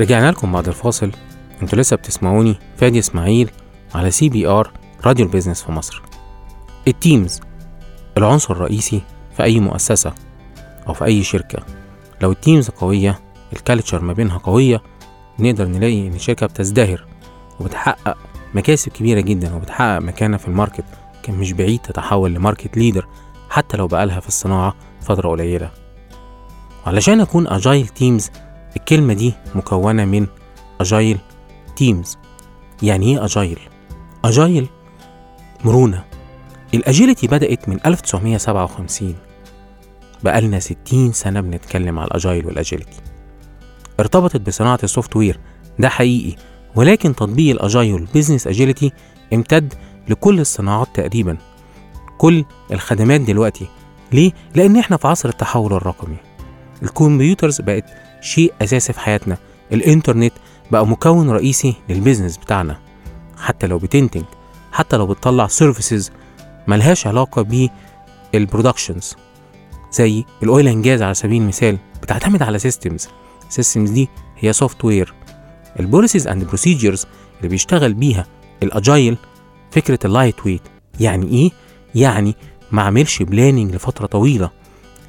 رجعنا لكم بعد الفاصل. أنتوا لسه بتسمعوني فادي اسماعيل على CBR Radio ال business في مصر. ال teams العنصر الرئيسي في أي مؤسسة أو في أي شركة. لو ال teams قوية ال culture ما بينها قوية نقدر نلاقي إن الشركة بتزدهر وبتحقق مكاسب كبيرة جدا وبتحقق مكانة في ال market. كان مش بعيد تتحول ل market leader حتى لو بقالها في الصناعة فترة قليلة. وعلشان أكون agile teams الكلمة دي مكونة من agile teams يعني إيه agile؟ agile مرونة. ال agility بدأت من 1957 بقالنا 60 سنة بنتكلم على ال agile وال agility ارتبطت بصناعة ال software ده حقيقي. ولكن تطبيق ال agile وال business agility امتد لكل الصناعات تقريبا. كل الخدمات دلوقتي. ليه؟ لأن إحنا في عصر التحول الرقمي. ال computers بقت شيء أساسي في حياتنا. الإنترنت بقى مكون رئيسي لل business بتاعنا. حتى لو بتنتج حتى لو بتطلع services ملهاش علاقة بال productions زي ال oil and gas على سبيل المثال بتعتمد على systems ال systems دي هي software ال policies and procedures اللي بيشتغل بيها ال agile فكرة ال lightweight يعني إيه؟ يعني ما أعملش planning لفترة طويلة.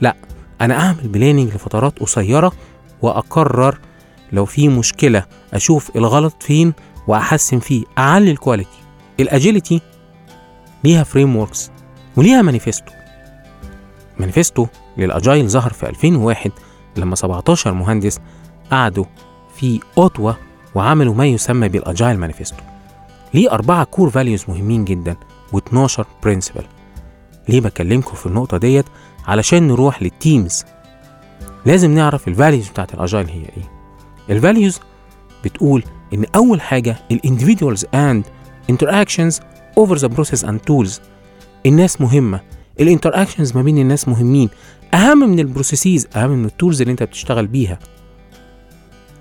لا أنا أعمل planning لفترات قصيرة وأقرر لو في مشكلة أشوف الغلط فين وأحسن فيه أعلي ال quality ال agility ليها frameworks وليها manifesto manifesto لل agile ظهر في 2001 لما 17 مهندس قعدوا في يوتا وعملوا ما يسمى بال agile manifesto ليه أربعة core values مهمين جدا و12 principle ليه بكلمكم في النقطة ديت؟ علشان نروح لل teams لازم نعرف ال values بتاعت ال agile هي إيه. ال values بتقول إن أول حاجة ال individuals and interactions over the process and tools. الناس مهمة. ال interactions ما بين الناس مهمين. أهم من ال processes أهم من ال tools اللي أنت بتشتغل بيها.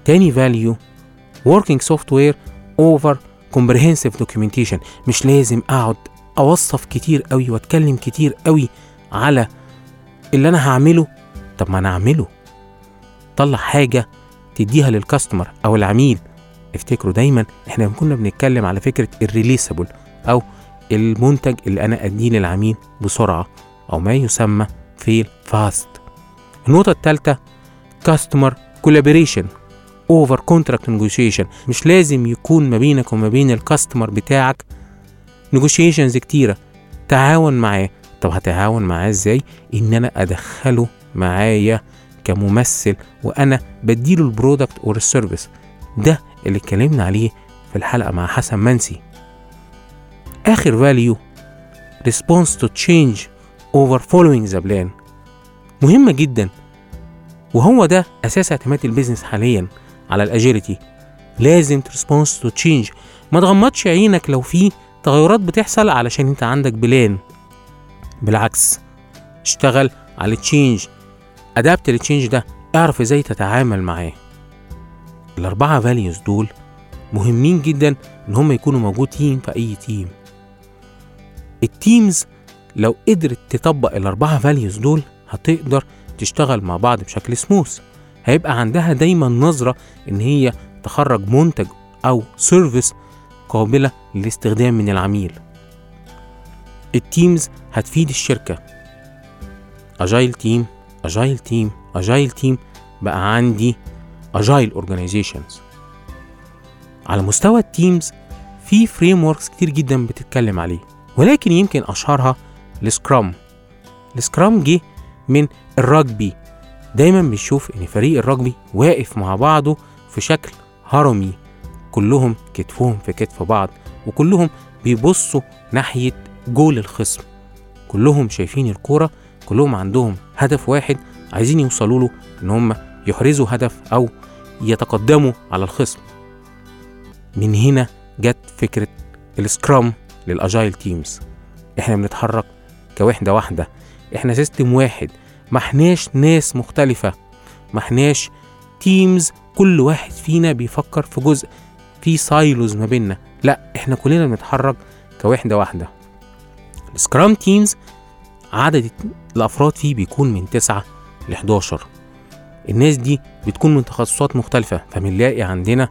تاني value working software over comprehensive documentation. مش لازم أقعد أوصف كتير قوي وأتكلم كتير قوي على اللي أنا هعمله. طب ما أنا أعمله. طلع حاجة تديها لل customer أو العميل. افتكروا دايما إحنا كنا بنتكلم على فكرة ال releasable أو المنتج اللي أنا أديه للعميل بسرعة أو ما يسمى fail fast النقطة الثالثه customer collaboration over contract negotiation مش لازم يكون ما بينك وما بين ال customer بتاعك negotiations كتيرة. تعاون معاه. طب هتعاون معاه إزاي؟ إن أنا أدخله معايا كممثل وأنا بديله ال product or ال service ده اللي اتكلمنا عليه في الحلقة مع حسن منسي. آخر value responding to change over following the plan. مهمة جدا. وهو ده أساس اعتماد ال business حاليا على ال agility لازم ت response to change ما تغمضش عينك لو في تغيرات بتحصل علشان انت عندك plan بالعكس اشتغل على ال change adapt لل change ده. اعرف إزاي تتعامل معاه. الأربعة values دول مهمين جدا إن هم يكونوا موجودين في أي team ال teams لو قدرت تطبق الأربعة values دول هتقدر تشتغل مع بعض بشكل سموث هيبقى عندها دايما نظرة إن هي تخرج منتج أو service قابلة للاستخدام من العميل. ال teams هتفيد الشركة. agile team agile team agile team بقى عندي agile organizations على مستوى ال teams في frameworks كتير جدا بتتكلم عليه ولكن يمكن أشهرها ال scrum ال scrum جه من الرجبي. دايما بنشوف إن فريق الرجبي واقف مع بعضه في شكل هرمي. كلهم كتفهم في كتف بعض وكلهم بيبصوا ناحية جول الخصم. كلهم شايفين الكورة كلهم عندهم هدف واحد عايزين يوصلوا له إن هم يحرزوا هدف أو يتقدموا على الخصم. من هنا جت فكرة ال scrum لل agile teams إحنا بنتحرك كوحدة واحدة. إحنا system واحد. ما إحناش ناس مختلفة. ما إحناش teams كل واحد فينا بيفكر في جزء في silos ما بيننا. لا إحنا كلنا بنتحرك كوحدة واحدة. ال scrum teams عدد الأفراد فيه بيكون من 9 ل 11 الناس دي بتكون من تخصصات مختلفة فبنلاقي عندنا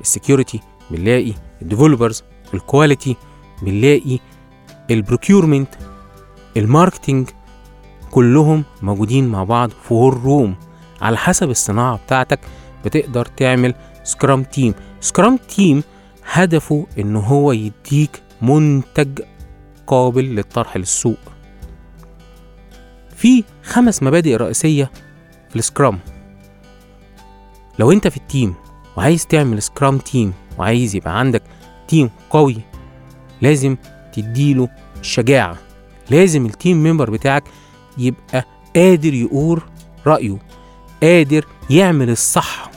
ال security بنلاقي ال developers ال quality بنلاقي ال procurement ال marketing كلهم موجودين مع بعض في room على حسب الصناعة بتاعتك بتقدر تعمل scrum team scrum team هدفه إن هو يديك منتج قابل للطرح للسوق. في خمس مبادئ رئيسية في ال scrum. لو انت في ال team وعايز تعمل scrum team وعايز يبقى عندك team قوي لازم تديله الشجاعة لازم ال team member بتاعك يبقى قادر يقول رأيه قادر يعمل الصح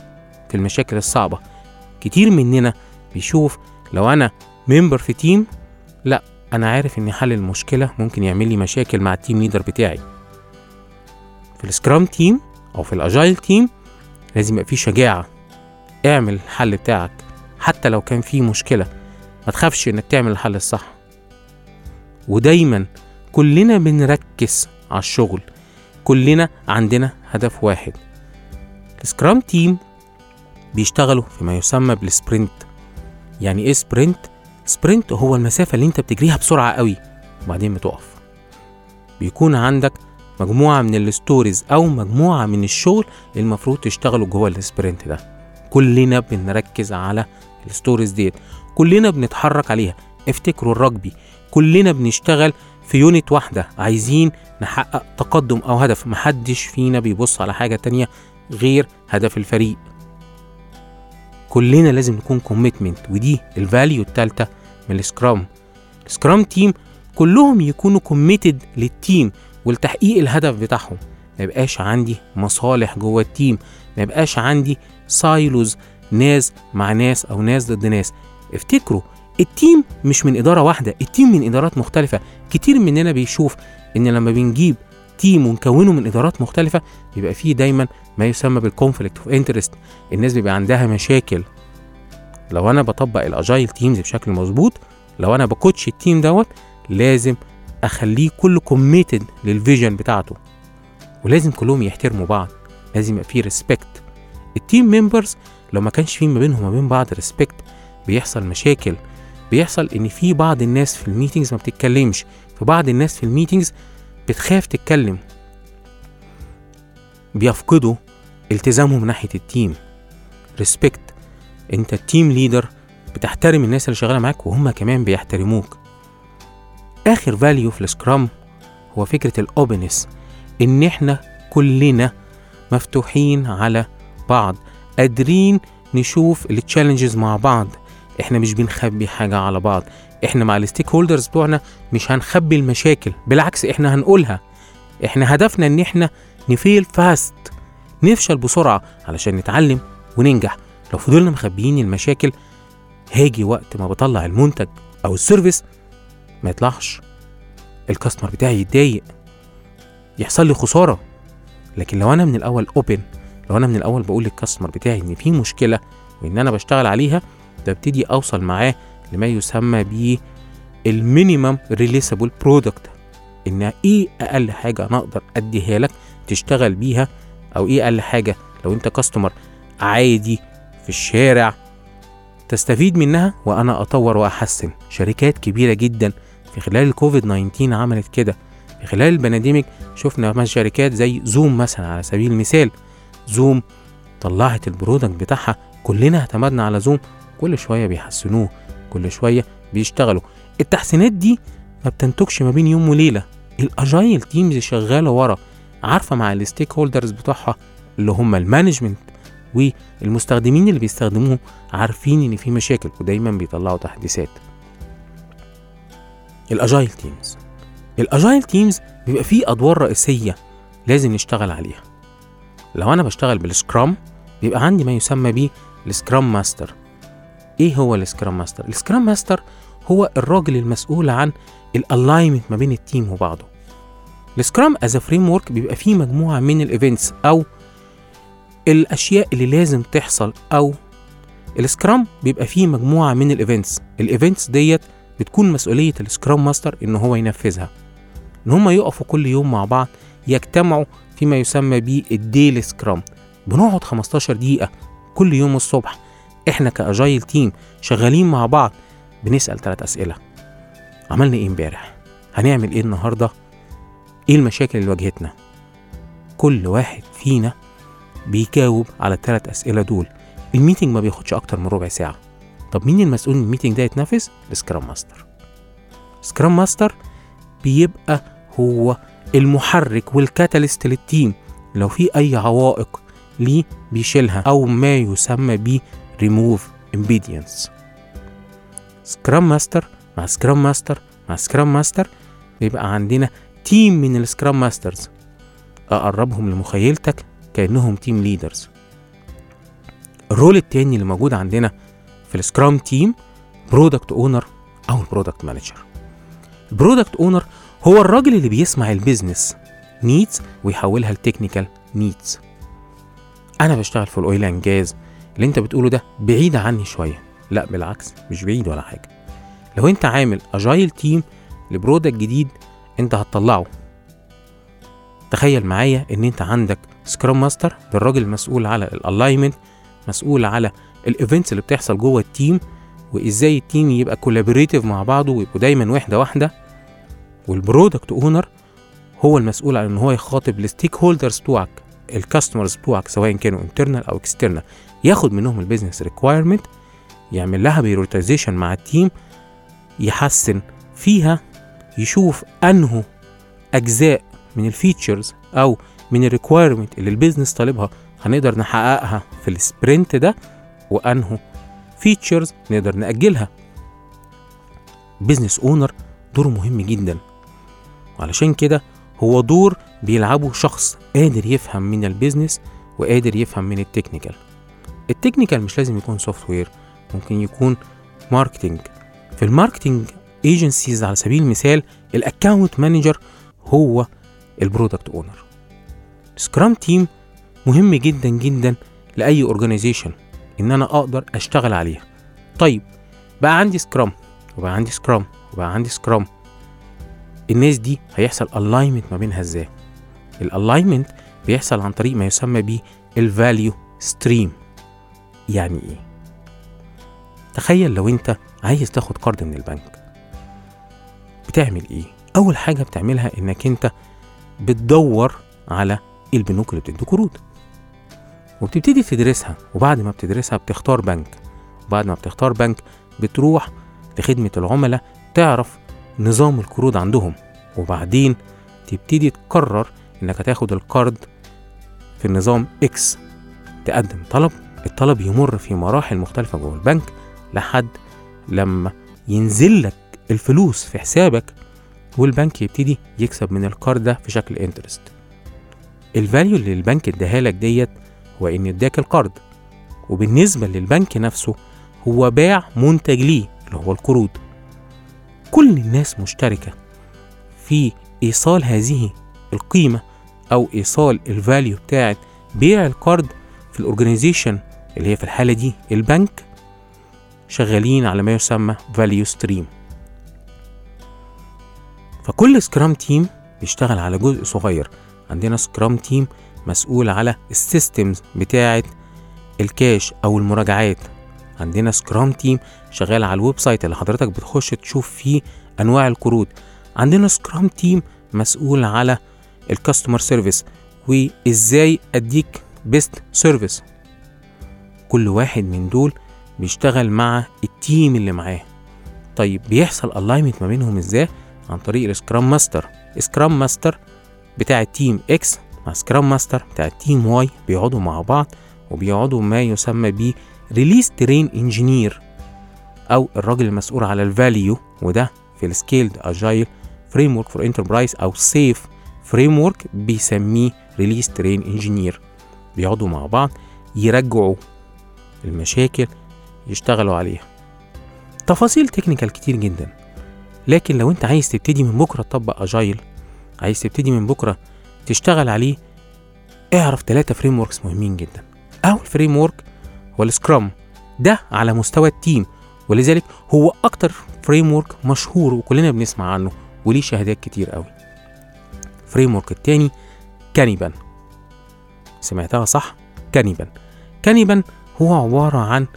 في المشاكل الصعبة. كتير مننا بيشوف لو أنا member في team لأ أنا عارف إن حل المشكلة ممكن يعمل لي مشاكل مع ال team leader بتاعي. في ال scrum team أو في ال agile team لازم يبقى فيه شجاعة. اعمل الحل بتاعك حتى لو كان فيه مشكلة. ما تخافش إنك تعمل الحل الصح. ودايما كلنا بنركز على الشغل. كلنا عندنا هدف واحد. ال Scrum team بيشتغلوا فيما يسمى بال sprint. يعني إيه sprint؟ sprint هو المسافة اللي أنت بتجريها بسرعة قوي وبعدين بتقف. بيكون عندك مجموعة من ال stories أو مجموعة من الشغل المفروض تشتغلوا جوه ال sprint ده. كلنا بنركز على ال stories ديت. كلنا بنتحرك عليها. افتكروا ال rugby. كلنا بنشتغل في unit واحدة. عايزين نحقق تقدم أو هدف. محدش فينا بيبص على حاجة تانية غير هدف الفريق. كلنا لازم نكون commitment ودي ال value التالتة من ال Scrum. ال Scrum team كلهم يكونوا committed لل team. ولتحقيق الهدف بتاعهم. ما يبقاش عندي مصالح جوه ال team ما يبقاش عندي silos ناس مع ناس أو ناس ضد ناس. افتكروا ال team مش من إدارة واحدة ال team من إدارات مختلفة. كتير مننا بيشوف إن لما بنجيب team ونكونه من إدارات مختلفة بيبقى فيه دايما ما يسمى بال conflict of interest الناس بيبقى عندها مشاكل. لو أنا بطبق ال Agile teams بشكل مظبوط لو أنا ب coach ال team دوت لازم أخليه كله committed لل vision بتاعته. ولازم كلهم يحترموا بعض لازم يبقى فيه respect ال team members لو ما كانش فيه ما بينهم وما بين بعض respect بيحصل مشاكل. بيحصل إن في بعض الناس في ال meetings ما بتتكلمش. في بعض الناس في ال meetings بتخاف تتكلم. بيفقدوا التزامهم ناحية ال team respect انت ال team leader بتحترم الناس اللي شغالة معاك وهم كمان بيحترموك. آخر value في ال Scrum هو فكرة ال openness إن إحنا كلنا مفتوحين على بعض قادرين نشوف ال challenges مع بعض. إحنا مش بنخبي حاجة على بعض. إحنا مع ال stakeholders بتوعنا مش هنخبي المشاكل بالعكس إحنا هنقولها. إحنا هدفنا إن إحنا ن fail fast نفشل بسرعة علشان نتعلم وننجح. لو فضلنا مخبيين المشاكل هاجي وقت ما بطلع المنتج أو ال service ما يطلعش. ال customer بتاعي يتضايق. يحصل لي خسارة. لكن لو أنا من الأول open لو أنا من الأول بقول لل customer بتاعي إن في مشكلة وإن أنا بشتغل عليها ببتدي أوصل معاه لما يسمى ب ال minimum releasable product إن إيه أقل حاجة أنا أقدر أديها لك تشتغل بيها؟ أو إيه أقل حاجة لو أنت customer عادي في الشارع تستفيد منها وأنا أطور وأحسن. شركات كبيرة جدا في خلال الكوفيد 19 عملت كده. في خلال ال pandemic شفنا مثلا شركات زي Zoom مثلا على سبيل المثال. Zoom طلعت ال product بتاعها. كلنا اعتمدنا على Zoom كل شوية بيحسنوه. كل شوية بيشتغلوا. التحسينات دي ما بتنتجش ما بين يوم وليلة. ال Agile teams شغالة ورا. عارفة مع ال stakeholders بتوعها اللي هم ال management والمستخدمين اللي بيستخدموه عارفين إن في مشاكل ودايما بيطلعوا تحديثات. ال Agile teams ال Agile teams بيبقى فيه أدوار رئيسية لازم نشتغل عليها. لو أنا بشتغل بال Scrum بيبقى عندي ما يسمى بيه ال Scrum Master إيه هو ال Scrum Master ال Scrum Master هو الراجل المسؤول عن ال alignment ما بين ال team وبعضه. ال Scrum as framework بيبقى فيه مجموعة من ال events أو الأشياء اللي لازم تحصل أو ال Scrum بيبقى فيه مجموعة من ال events ال events ديت بتكون مسؤولية ال Scrum Master إن هو ينفذها. إن هم يقفوا كل يوم مع بعض يجتمعوا فيما يسمى بال daily Scrum بنقعد 15 دقيقة كل يوم الصبح. إحنا ك Agile team شغالين مع بعض بنسأل ثلاث أسئلة. عملنا إيه امبارح؟ هنعمل إيه النهاردة؟ إيه المشاكل اللي واجهتنا؟ كل واحد فينا بيجاوب على الثلاث أسئلة دول. ال meeting ما بياخدش أكتر من ربع ساعة. طب مين المسؤول ان ال meeting ده يتنفذ؟ ال Scrum Master Scrum Master بيبقى هو المحرك وال catalyst لل team لو في أي عوائق ليه بيشيلها أو ما يسمى ب ريموف امبيدينس Scrum Master مع Scrum Master مع سكرام ماستر بيبقى عندنا team من ال Scrum Masters أقربهم لمخيلتك كأنهم team leaders ال role التاني اللي موجود عندنا في ال Scrum team product owner أو ال product manager ال product owner هو الراجل اللي بيسمع ال business needs ويحولها ل technical needs أنا بشتغل في ال oil and gas اللي أنت بتقوله ده بعيد عني شوية. لا بالعكس مش بعيد ولا حاجة. لو أنت عامل Agile team ل product جديد أنت هتطلعه. تخيل معايا إن أنت عندك Scrum Master ده الراجل المسؤول على ال alignment مسؤول على ال events اللي بتحصل جوه ال team وإزاي ال team يبقى collaborative مع بعضه ويبقوا دايما وحده واحدة. وال product owner هو المسؤول عن إن هو يخاطب ال stakeholders بتوعك ال customers بتوعك سواء كانوا internal أو external ياخد منهم ال business requirement يعمل لها prioritization مع ال team يحسن فيها يشوف انه أجزاء من ال features أو من ال requirement اللي ال business طالبها هنقدر نحققها في ال sprint ده. وأنه features نقدر نأجلها. business owner دوره مهم جدا. وعلشان كده هو دور بيلعبه شخص قادر يفهم من ال business وقادر يفهم من ال technical ال technical مش لازم يكون software ممكن يكون marketing في ال marketing agencies على سبيل المثال ال account manager هو ال product owner scrum team مهم جدا جدا لأي organization إن أنا أقدر أشتغل عليها. طيب بقى عندي scrum وبقى عندي scrum وبقى عندي scrum الناس دي هيحصل alignment ما بينها إزاي؟ ال alignment بيحصل عن طريق ما يسمى بيه ال value stream يعني إيه؟ تخيل لو أنت عايز تاخد قرض من البنك. بتعمل إيه؟ أول حاجة بتعملها إنك أنت بتدور على البنوك اللي بتدي قروض. وبتبتدي تدرسها وبعد ما بتدرسها بتختار بنك. وبعد ما بتختار بنك بتروح لخدمة العملاء تعرف نظام القروض عندهم. وبعدين تبتدي تقرر إنك هتاخد القرض في النظام إكس تقدم طلب الطلب يمر في مراحل مختلفة جوه البنك لحد لما ينزل لك الفلوس في حسابك والبنك يبتدي يكسب من القرض ده في شكل interest ال value اللي البنك اداها لك ديت هو ان اداك القرض. وبالنسبة للبنك نفسه هو باع منتج ليه اللي هو القروض. كل الناس مشتركة في إيصال هذه القيمة أو إيصال ال value بتاعت بيع القرض في ال organization اللي هي في الحالة دي البنك شغالين على ما يسمى value stream فكل scrum team بيشتغل على جزء صغير. عندنا scrum team مسؤول على ال systems بتاعة الكاش أو المراجعات. عندنا scrum team شغال على ال website اللي حضرتك بتخش تشوف فيه أنواع القروض. عندنا scrum team مسؤول على ال customer service وإزاي أديك best service كل واحد من دول بيشتغل مع ال team اللي معاه. طيب بيحصل alignment ما بينهم إزاي؟ عن طريق ال scrum master scrum master بتاع ال team X مع scrum master بتاع ال team Y بيقعدوا مع بعض وبيقعدوا ما يسمى ب release train engineer أو الراجل المسؤول على ال value وده في ال scaled agile framework for enterprise أو SAFe framework بيسميه release train engineer بيقعدوا مع بعض يرجعوا المشاكل يشتغلوا عليها. تفاصيل technical كتير جدا لكن لو أنت عايز تبتدي من بكرة تطبق agile عايز تبتدي من بكرة تشتغل عليه اعرف ثلاثة frameworks مهمين جدا. أول framework هو ال scrum ده على مستوى ال team. ولذلك هو أكتر framework مشهور وكلنا بنسمع عنه وليه شهادات كتير قوي. framework التاني Kanban سمعتها صح؟ Kanban Kanban هو عبارة عن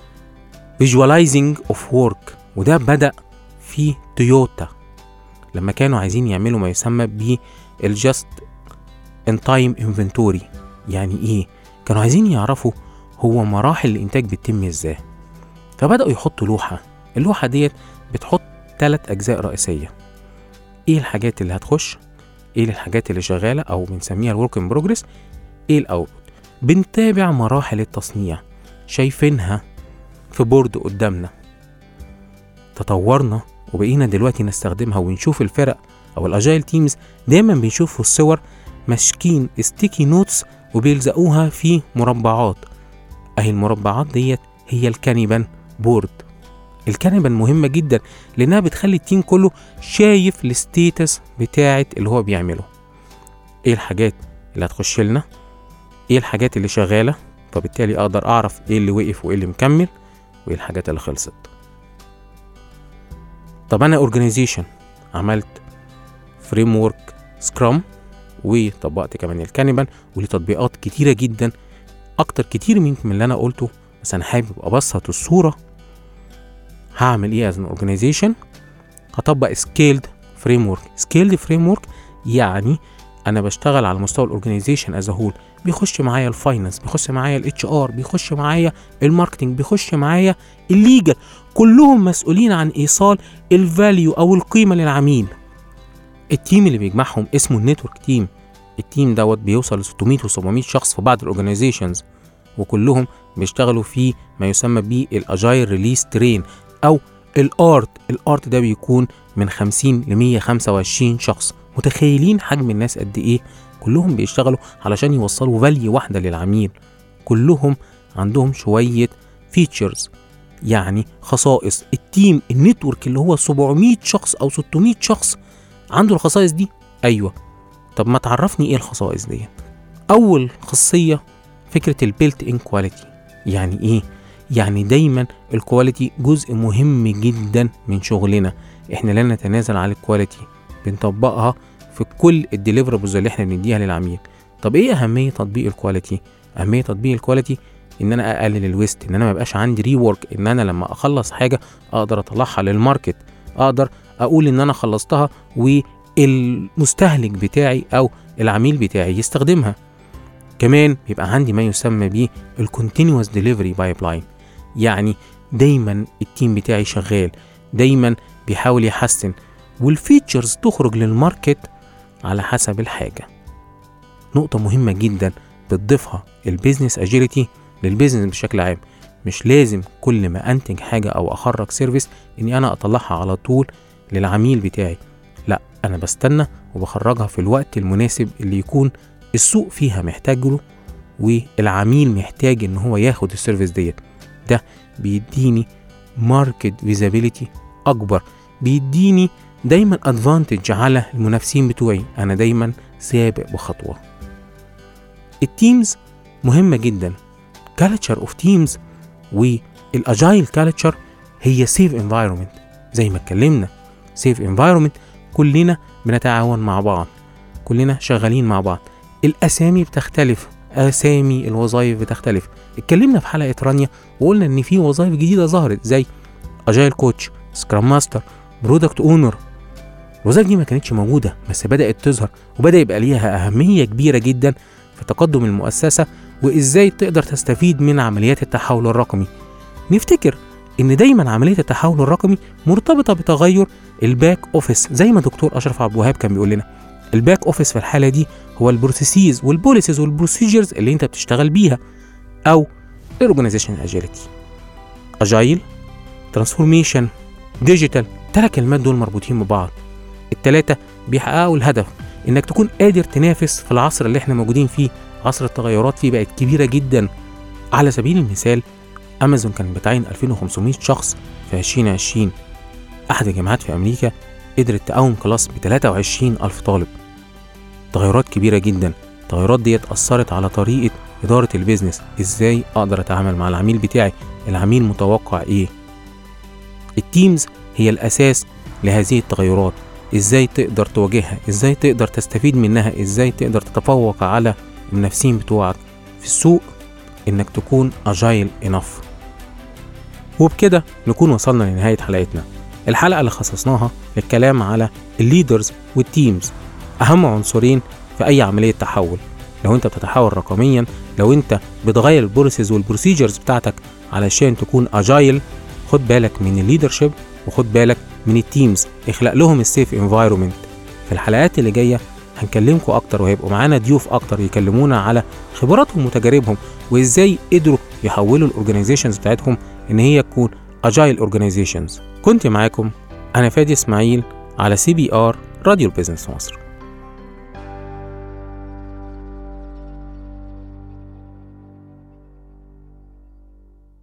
visualizing of work وده بدأ في تويوتا لما كانوا عايزين يعملوا ما يسمى بال just in time inventory يعني إيه؟ كانوا عايزين يعرفوا هو مراحل الإنتاج بتتم إزاي. فبدأوا يحطوا لوحة. اللوحة ديت بتحط ثلاث أجزاء رئيسية. إيه الحاجات اللي هتخش؟ إيه الحاجات اللي شغالة أو بنسميها ال work in progress إيه ال output بنتابع مراحل التصنيع. شايفينها في board قدامنا. تطورنا وبقينا دلوقتي نستخدمها ونشوف الفرق أو ال agile teams دايما بنشوف الصور ماسكين sticky notes وبيلزقوها في مربعات. أهي المربعات ديت هي ال Kanban board ال Kanban مهمة جدا لأنها بتخلي ال team كله شايف ال status بتاعة اللي هو بيعمله. إيه الحاجات اللي هتخش لنا؟ إيه الحاجات اللي شغالة؟ فبالتالي أقدر أعرف إيه اللي وقف وإيه اللي مكمل وإيه الحاجات اللي خلصت. طب أنا organization عملت framework scrum وطبقت كمان ال Kanban وليه تطبيقات كتيرة جدا أكتر كتير من اللي أنا قلته بس أنا حابب أبسط الصورة. هعمل إيه as organization هطبق scaled framework scaled framework يعني أنا بشتغل على مستوى ال organization as whole بيخش معايا ال finance بيخش معايا ال HR بيخش معايا ال marketing بيخش معايا ال legal كلهم مسؤولين عن إيصال ال value أو القيمة للعميل. ال team اللي بيجمعهم اسمه ال network team. ال team دوت بيوصل ل 600 و 700 شخص في بعض ال organizations وكلهم بيشتغلوا في ما يسمى بال agile release train أو ال ART ال ART ده بيكون من 50 ل 125 شخص. متخيلين حجم الناس قد إيه؟ كلهم بيشتغلوا علشان يوصلوا value واحدة للعميل. كلهم عندهم شوية features يعني خصائص. ال team ال network اللي هو 700 شخص أو 600 شخص عنده الخصائص دي؟ أيوه. طب ما تعرفني إيه الخصائص دي أول خاصية فكرة ال built-in quality يعني إيه؟ يعني دايما ال quality جزء مهم جدا من شغلنا. إحنا لا نتنازل عن ال quality بنطبقها في كل ال deliverables اللي إحنا بنديها للعميل. طب إيه أهمية تطبيق ال quality أهمية تطبيق ال quality إن أنا أقلل ال waste إن أنا ما يبقاش عندي rework إن أنا لما أخلص حاجة أقدر أطلعها لل market أقدر أقول إن أنا خلصتها والمستهلك بتاعي أو العميل بتاعي يستخدمها. كمان بيبقى عندي ما يسمى بيه ال continuous delivery pipe يعني دايما ال team بتاعي شغال دايما بيحاول يحسن وال features تخرج لل market على حسب الحاجة. نقطة مهمة جدا بتضيفها ال business agility لل business بشكل عام. مش لازم كل ما أنتج حاجة أو أخرج service إني أنا أطلعها على طول للعميل بتاعي. لا أنا بستنى وبخرجها في الوقت المناسب اللي يكون السوق فيها محتاج له والعميل محتاج إن هو ياخد ال service ديت. ده بيديني market visibility أكبر. بيديني دايما advantage على المنافسين بتوعي. أنا دايما سابق بخطوة. ال teams مهمة جدا. culture of teams وال agile culture هي safe environment زي ما اتكلمنا safe environment كلنا بنتعاون مع بعض كلنا شغالين مع بعض. الأسامي بتختلف أسامي الوظائف بتختلف. اتكلمنا في حلقة رانيا وقلنا إن في وظائف جديدة ظهرت زي agile coach scrum master product owner الوظائف دي ما كانتش موجودة بس بدأت تظهر وبدأ يبقى ليها أهمية كبيرة جدا في تقدم المؤسسة وإزاي تقدر تستفيد من عمليات التحول الرقمي. نفتكر إن دايما عمليه التحول الرقمي مرتبطة بتغير ال back office زي ما دكتور أشرف عبد الوهاب كان بيقول لنا. ال back office في الحالة دي هو ال processes وال policies وال procedures اللي أنت بتشتغل بيها أو ال organization agility agile transformation digital الثلاث كلمات دول مربوطين ببعض. التلاتة بيحققوا الهدف إنك تكون قادر تنافس في العصر اللي إحنا موجودين فيه. عصر التغيرات فيه بقت كبيرة جدا. على سبيل المثال أمازون كان بتعين 2500 شخص في 2020 أحد الجامعات في أمريكا قدرت تقوم class ب 23 ألف طالب. تغيرات كبيرة جدا. التغيرات ديت أثرت على طريقة إدارة ال business. إزاي أقدر أتعامل مع العميل بتاعي؟ العميل متوقع إيه؟ ال teams هي الأساس لهذه التغيرات. إزاي تقدر تواجهها؟ إزاي تقدر تستفيد منها؟ إزاي تقدر تتفوق على المنافسين بتوعك في السوق إنك تكون agile enough وبكده نكون وصلنا لنهاية حلقتنا. الحلقة اللي خصصناها للكلام على ال leaders وال teams أهم عنصرين في أي عملية تحول. لو أنت بتتحول رقميا لو أنت بتغير ال process وال procedures بتاعتك علشان تكون agile خد بالك من ال leadership وخد بالك من ال teams اخلق لهم ال safe environment في الحلقات اللي جاية هنكلمكم أكتر وهيبقوا معانا ضيوف أكتر يكلمونا على خبراتهم وتجاربهم وإزاي قدروا يحولوا ال organizations بتاعتهم إن هي تكون agile organizations كنت معاكم أنا فادي إسماعيل على CBR راديو البيزنس مصر.